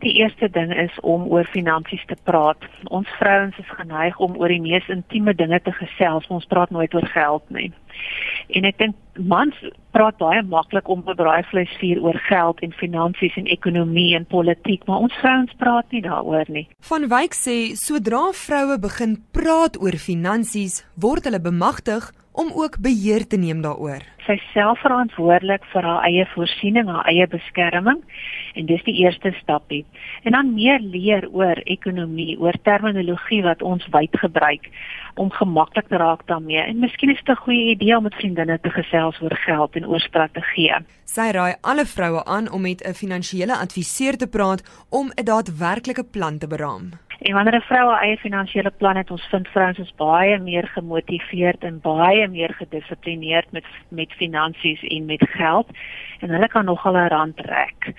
Die eerste ding is om oor finansies te praat. Ons vrouens is geneig om oor die mees intieme dinge te gesels. Ons praat nooit oor geld nie. En ek dink mans praat baie maklik om op braaivleisvuur oor geld en finansies en ekonomie en politiek, maar ons vrouens praat nie daaroor nie. Van Wyk sê sodra vroue begin praat oor finansies, word hulle bemagtig om ook beheer te neem daaroor. Sy self verantwoordelik vir haar eie voorsiening, haar eie beskerming en dis die eerste stapie. En dan meer leer oor ekonomie, oor terminologie wat ons wyd gebruik om gemaklik te raak daarmee. En miskien is dit 'n goeie idee om met vriendinne te gesels oor geld en oor strategieë. Sy raai alle vroue aan om met 'n finansiële adviseur te praat om 'n daadwerklike plan te beraam. En wanneer 'n vrou 'n eie finansiële plan het, ons vind vrouens is baie meer gemotiveerd en baie meer gedissiplineerd met met finansies en met geld en hulle kan nogal 'n rand trek.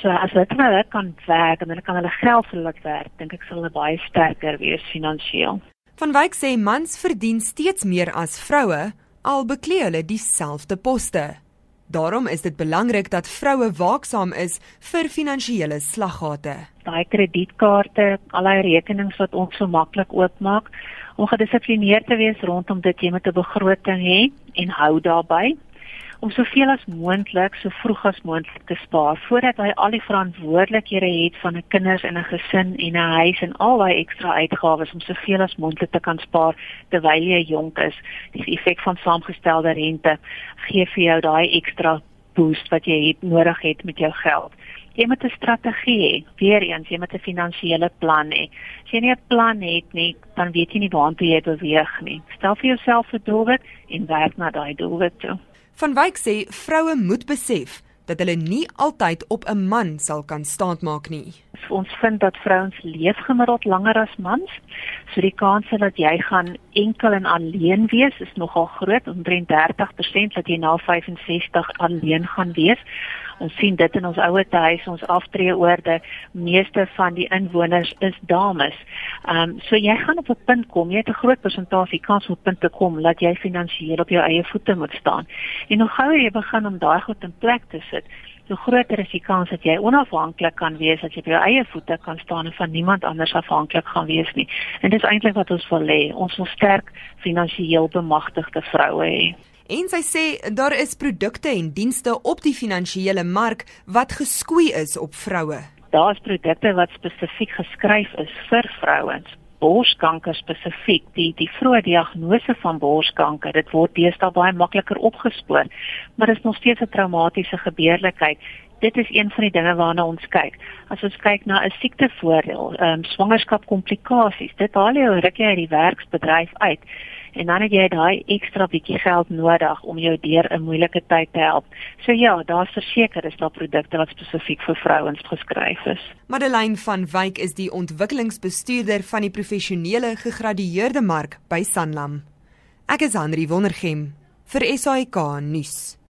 So as hulle hulle kan werk en hulle kan hulle geld vir hulle werk, dink ek sal hulle baie sterker wees finansiëel. Van Wyk sê mans verdien steeds meer as vroue al beklee hulle dieselfde poste. Daarom is dit belangrik dat vroue waaksaam is vir finansiële slaggate. Daai kredietkaarte, allei rekenings wat ons so maklik oopmaak, om gedissiplineerd te wees rondom dit jy met 'n begroting hê en hou daarbey om soveel as moontlik so vroeg as moontlik te spaar voordat hy al die verantwoordelikhede het van 'n kinders en 'n gesin en 'n huis en al daai ekstra uitgawes om soveel as moontlik te kan spaar terwyl jy jonk is. Die effek van saamgestelde rente gee vir jou daai ekstra boost wat jy het nodig het met jou geld. Jy moet 'n strategie hê. Weereens, jy moet 'n finansiële plan hê. As jy nie 'n plan het nie, dan weet jy nie waartoe jy beweeg nie. Stel vir jouself 'n doelwit en werk na daai doelwit toe. Van Wyk sê vroue moet besef dat hulle nie altyd op 'n man sal kan staatmaak nie. Ons vind dat vrouens leef gemiddeld langer as mans. So die kans dat jy gaan enkel en alleen wees is nogal groot, omtrent 30% dat jy na 65 alleen gaan wees. Ons sien dit in ons ouer huis, ons aftreeoorde, meeste van die inwoners is dames. Ehm um, so jy gaan op 'n punt kom, jy het 'n groot persentasie kans om op 'n punt te kom dat jy finansiëel op jou eie voete moet staan. En hoe gouer jy begin om daai goed in plek te sit, hoe groter is die kans dat jy onafhanklik kan wees, dat jy op jou eie voete kan staan en van niemand anders afhanklik gaan wees nie. En dis eintlik wat ons wil hê. Ons wil sterk finansiëel bemagtigde vroue hê. En sy sê daar is produkte en dienste op die finansiële mark wat geskoei is op vroue. Daar's produkte wat spesifiek geskryf is vir vrouens. Borskanker spesifiek, die die vroeë diagnose van borskanker, dit word deesdae baie makliker opgespoor, maar dit is nog steeds 'n traumatiese gebeurlikheid. Dit is een van die dinge waarna ons kyk. As ons kyk na 'n siektevoordeel, ehm um, swangerskapkomplikasies, dit haal jy ruk jy uit die werksbedryf uit en dan het jy daai ekstra bietjie geld nodig om jou deur 'n moeilike tyd te help. So ja, daar's verseker is daar produkte wat spesifiek vir vrouens geskryf is. Madeleine van Wyk is die ontwikkelingsbestuurder van die professionele gegradueerde mark by Sanlam. Ek is Henri Wondergem vir SAK nuus.